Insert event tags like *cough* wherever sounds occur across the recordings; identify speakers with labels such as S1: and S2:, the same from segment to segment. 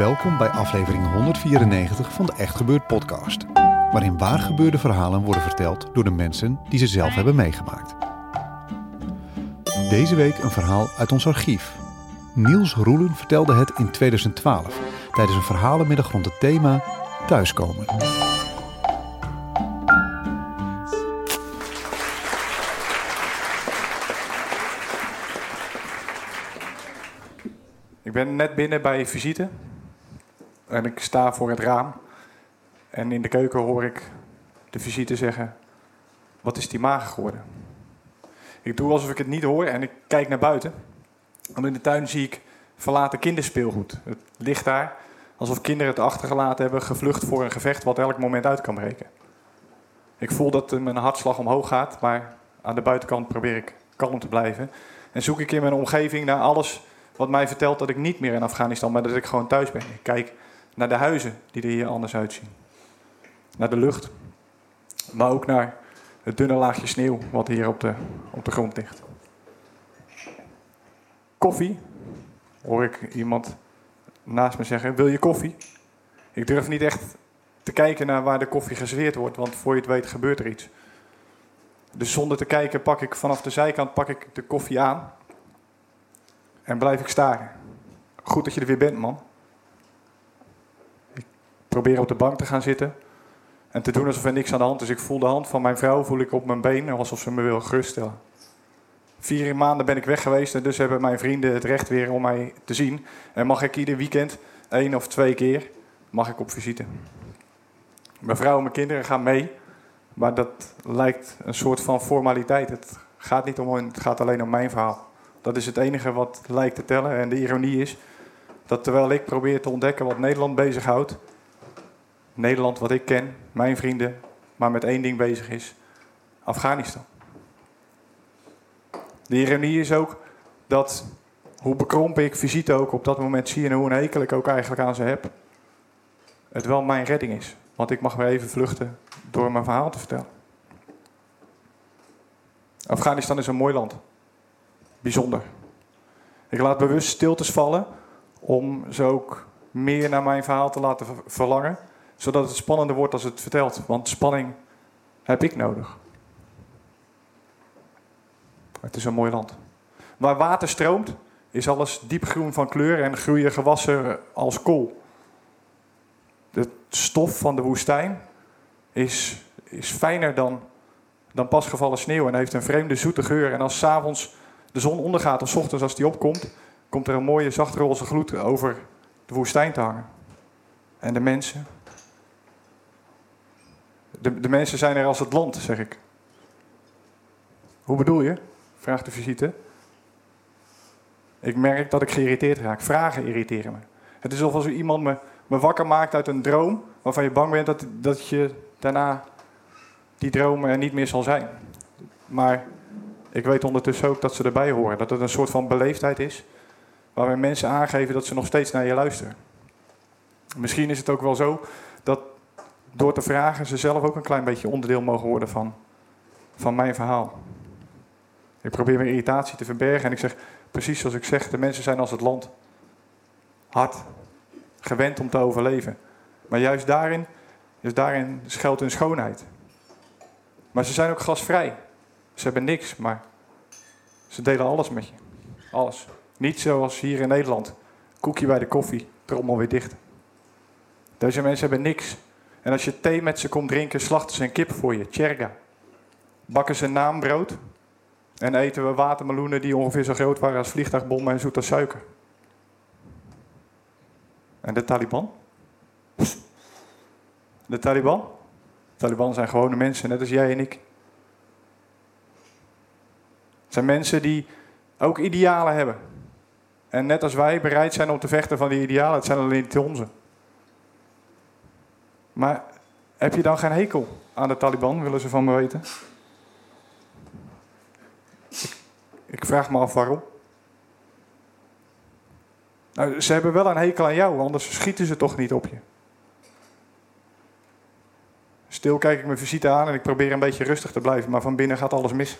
S1: Welkom bij aflevering 194 van de Echt Gebeurd podcast. Waarin waargebeurde verhalen worden verteld door de mensen die ze zelf hebben meegemaakt. Deze week een verhaal uit ons archief. Niels Roelen vertelde het in 2012 tijdens een verhalenmiddag rond het thema Thuiskomen.
S2: Ik ben net binnen bij visite. En ik sta voor het raam. En in de keuken hoor ik de visite zeggen: Wat is die mager geworden? Ik doe alsof ik het niet hoor en ik kijk naar buiten. En in de tuin zie ik verlaten kinderspeelgoed. Het ligt daar alsof kinderen het achtergelaten hebben, gevlucht voor een gevecht wat elk moment uit kan breken. Ik voel dat mijn hartslag omhoog gaat, maar aan de buitenkant probeer ik kalm te blijven. En zoek ik in mijn omgeving naar alles wat mij vertelt dat ik niet meer in Afghanistan maar dat ik gewoon thuis ben. Ik kijk naar de huizen die er hier anders uitzien. Naar de lucht. Maar ook naar het dunne laagje sneeuw wat hier op de, op de grond ligt. Koffie, hoor ik iemand naast me zeggen. Wil je koffie? Ik durf niet echt te kijken naar waar de koffie geserveerd wordt, want voor je het weet gebeurt er iets. Dus zonder te kijken pak ik vanaf de zijkant pak ik de koffie aan en blijf ik staren. Goed dat je er weer bent, man. Ik probeer op de bank te gaan zitten en te doen alsof er niks aan de hand is. Ik voel de hand van mijn vrouw voel ik op mijn been alsof ze me wil geruststellen. Vier maanden ben ik weg geweest en dus hebben mijn vrienden het recht weer om mij te zien. En mag ik ieder weekend, één of twee keer, mag ik op visite. Mijn vrouw en mijn kinderen gaan mee, maar dat lijkt een soort van formaliteit. Het gaat niet om hen, het gaat alleen om mijn verhaal. Dat is het enige wat lijkt te tellen. En de ironie is dat terwijl ik probeer te ontdekken wat Nederland bezighoudt, Nederland wat ik ken, mijn vrienden, maar met één ding bezig is: Afghanistan. De ironie is ook dat, hoe bekrompen ik visite ook op dat moment zie en hoe een hekel ik ook eigenlijk aan ze heb, het wel mijn redding is. Want ik mag weer even vluchten door mijn verhaal te vertellen. Afghanistan is een mooi land. Bijzonder. Ik laat bewust stiltes vallen om ze ook meer naar mijn verhaal te laten verlangen, zodat het spannender wordt als het vertelt. Want spanning heb ik nodig. Het is een mooi land. Waar water stroomt, is alles diepgroen van kleur en groeien gewassen als kool. De stof van de woestijn is, is fijner dan, dan pasgevallen sneeuw en heeft een vreemde zoete geur. En als s'avonds de zon ondergaat of s ochtends als die opkomt, komt er een mooie zachtroze gloed over de woestijn te hangen. En de mensen. De, de mensen zijn er als het land, zeg ik. Hoe bedoel je? vraagt de visite. Ik merk dat ik geïrriteerd raak. Vragen irriteren me. Het is alsof iemand me, wakker maakt uit een droom waarvan je bang bent dat, dat je daarna die droom er niet meer zal zijn. Maar ik weet ondertussen ook dat ze erbij horen. Dat het een soort van beleefdheid is. Waarin mensen aangeven dat ze nog steeds naar je luisteren. Misschien is het ook wel zo dat door te vragen ze zelf ook een klein beetje onderdeel mogen worden van, van mijn verhaal. Ik probeer mijn irritatie te verbergen en ik zeg precies zoals ik zeg: de mensen zijn als het land. Hard. Gewend om te overleven. Maar juist daarin, juist daarin schuilt hun schoonheid. Maar ze zijn ook gasvrij. Ze hebben niks, maar ze delen alles met je. Alles. Niet zoals hier in Nederland. Koekje bij de koffie, trommel weer dicht. Deze mensen hebben niks. En als je thee met ze komt drinken, slachten ze een kip voor je, tjerga. Bakken ze naambrood. En eten we watermeloenen die ongeveer zo groot waren als vliegtuigbommen en zoet als suiker. En de Taliban? *laughs* De Taliban? De Taliban zijn gewone mensen, net als jij en ik. Het zijn mensen die ook idealen hebben. En net als wij bereid zijn om te vechten van die idealen, het zijn alleen niet onze. Maar heb je dan geen hekel aan de Taliban, willen ze van me weten? Ik, vraag me af waarom. Nou, ze hebben wel een hekel aan jou, anders schieten ze toch niet op je. Stil kijk ik mijn visite aan en ik probeer een beetje rustig te blijven, maar van binnen gaat alles mis.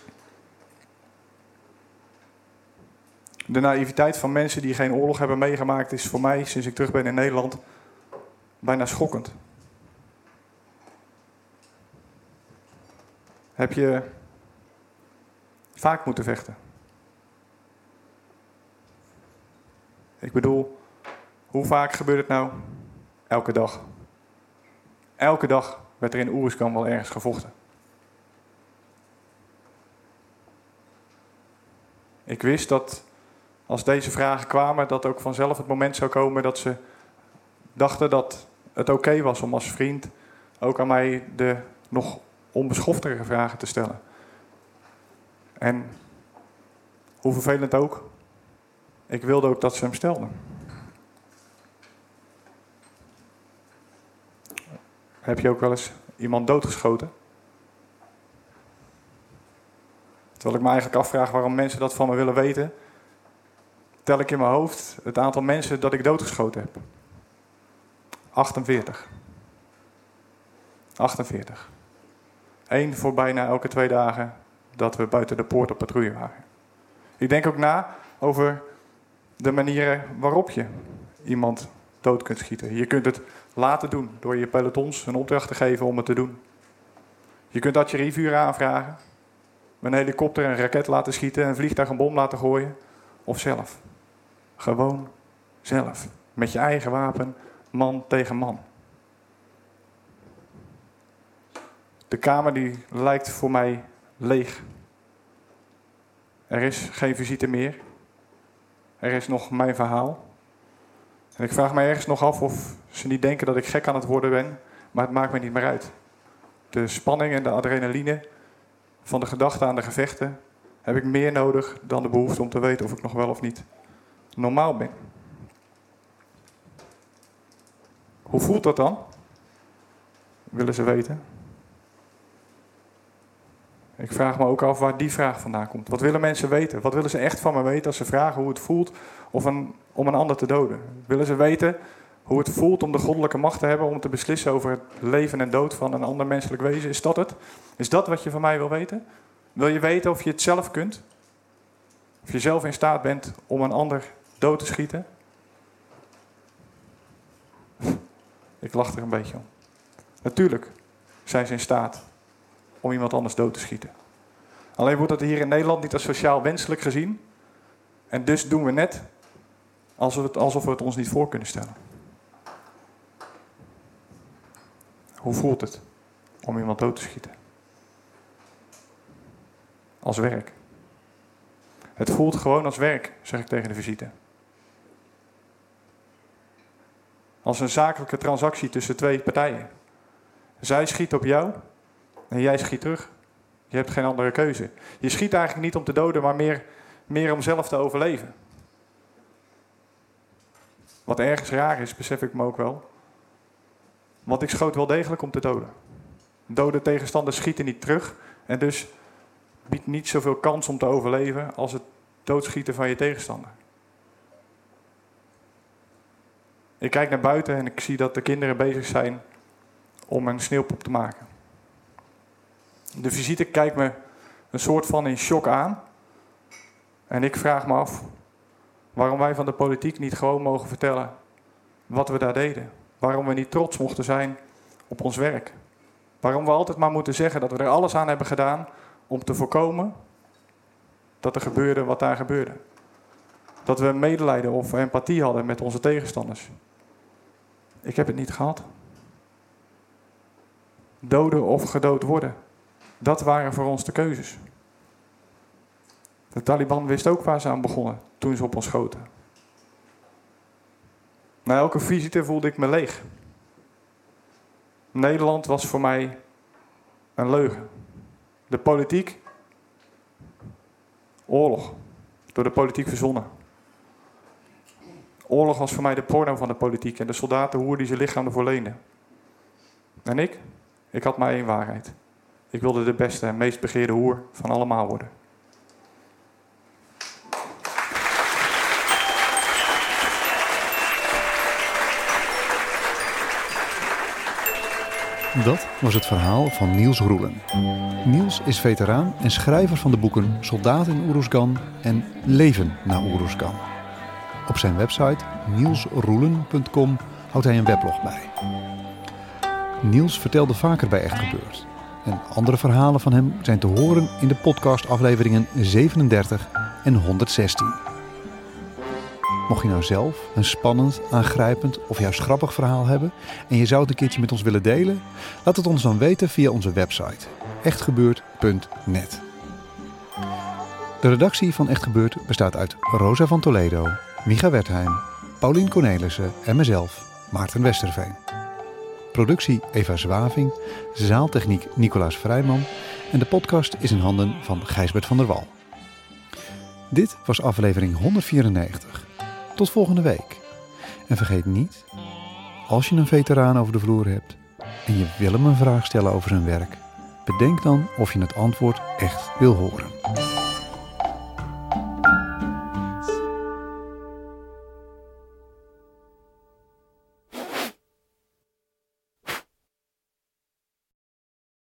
S2: de naïviteit van mensen die geen oorlog hebben meegemaakt is voor mij, sinds ik terug ben in Nederland, bijna schokkend. Heb je vaak moeten vechten? Ik bedoel, hoe vaak gebeurt het nou? Elke dag. Elke dag werd er in Oeruzkan wel ergens gevochten. Ik wist dat als deze vragen kwamen, dat ook vanzelf het moment zou komen dat ze dachten dat het oké was om als vriend ook aan mij de nog onbeschoftere vragen te stellen. En hoe vervelend ook, ik wilde ook dat ze hem stelden. Heb je ook wel eens iemand doodgeschoten? Terwijl ik me eigenlijk afvraag waarom mensen dat van me willen weten, tel ik in mijn hoofd het aantal mensen dat ik doodgeschoten heb. 48. 48. Eén voor bijna elke twee dagen dat we buiten de poort op patrouille waren. Ik denk ook na over de manieren waarop je iemand dood kunt schieten. Je kunt het laten doen door je pelotons een opdracht te geven om het te doen. Je kunt artillerievuur aanvragen, een helikopter een raket laten schieten, een vliegtuig een bom laten gooien, of zelf. Gewoon zelf, met je eigen wapen, man tegen man. De kamer die lijkt voor mij leeg. Er is geen visite meer. Er is nog mijn verhaal. En ik vraag me ergens nog af of ze niet denken dat ik gek aan het worden ben, maar het maakt me niet meer uit. De spanning en de adrenaline van de gedachte aan de gevechten heb ik meer nodig dan de behoefte om te weten of ik nog wel of niet normaal ben. Hoe voelt dat dan? Willen ze weten? Ik vraag me ook af waar die vraag vandaan komt. Wat willen mensen weten? Wat willen ze echt van me weten als ze vragen hoe het voelt of een, om een ander te doden? Willen ze weten hoe het voelt om de goddelijke macht te hebben om te beslissen over het leven en dood van een ander menselijk wezen? Is dat het? Is dat wat je van mij wil weten? Wil je weten of je het zelf kunt? Of je zelf in staat bent om een ander dood te schieten? *laughs* Ik lach er een beetje om. Natuurlijk zijn ze in staat om iemand anders dood te schieten. Alleen wordt dat hier in Nederland niet als sociaal wenselijk gezien. En dus doen we net alsof, het, alsof we het ons niet voor kunnen stellen. Hoe voelt het om iemand dood te schieten? Als werk. Het voelt gewoon als werk, zeg ik tegen de visite. Als een zakelijke transactie tussen twee partijen. Zij schiet op jou en jij schiet terug. Je hebt geen andere keuze. Je schiet eigenlijk niet om te doden, maar meer, meer om zelf te overleven. Wat ergens raar is, besef ik me ook wel. Want ik schoot wel degelijk om te doden. Dode tegenstanders schieten niet terug en dus biedt niet zoveel kans om te overleven als het doodschieten van je tegenstander. Ik kijk naar buiten en ik zie dat de kinderen bezig zijn om een sneeuwpop te maken. De visite kijkt me een soort van in shock aan. En ik vraag me af waarom wij van de politiek niet gewoon mogen vertellen wat we daar deden. Waarom we niet trots mochten zijn op ons werk. Waarom we altijd maar moeten zeggen dat we er alles aan hebben gedaan om te voorkomen dat er gebeurde wat daar gebeurde. Dat we medelijden of empathie hadden met onze tegenstanders. Ik heb het niet gehad. Doden of gedood worden. Dat waren voor ons de keuzes. De Taliban wist ook waar ze aan begonnen toen ze op ons schoten. Na elke visite voelde ik me leeg. Nederland was voor mij een leugen. De politiek, oorlog, door de politiek verzonnen. Oorlog was voor mij de porno van de politiek en de soldaten hoe die zijn lichaam ervoor. En ik? Ik had maar één waarheid. Ik wilde de beste en meest begeerde hoer van allemaal worden.
S1: Dat was het verhaal van Niels Roelen. Niels is veteraan en schrijver van de boeken Soldaat in Oeroesgan en Leven na Oeroesgan. Op zijn website nielsroelen.com houdt hij een weblog bij. Niels vertelde vaker bij Echt Gebeurd. En andere verhalen van hem zijn te horen in de podcastafleveringen 37 en 116. Mocht je nou zelf een spannend, aangrijpend of juist grappig verhaal hebben en je zou het een keertje met ons willen delen, laat het ons dan weten via onze website echtgebeurd.net. De redactie van Echt Gebeurd bestaat uit Rosa van Toledo, Micha Wertheim, Paulien Cornelissen en mezelf, Maarten Westerveen. Productie Eva Zwaving, zaaltechniek Nicolaas Vrijman en de podcast is in handen van Gijsbert van der Wal. Dit was aflevering 194. Tot volgende week. En vergeet niet, als je een veteraan over de vloer hebt en je wil hem een vraag stellen over zijn werk, bedenk dan of je het antwoord echt wil horen.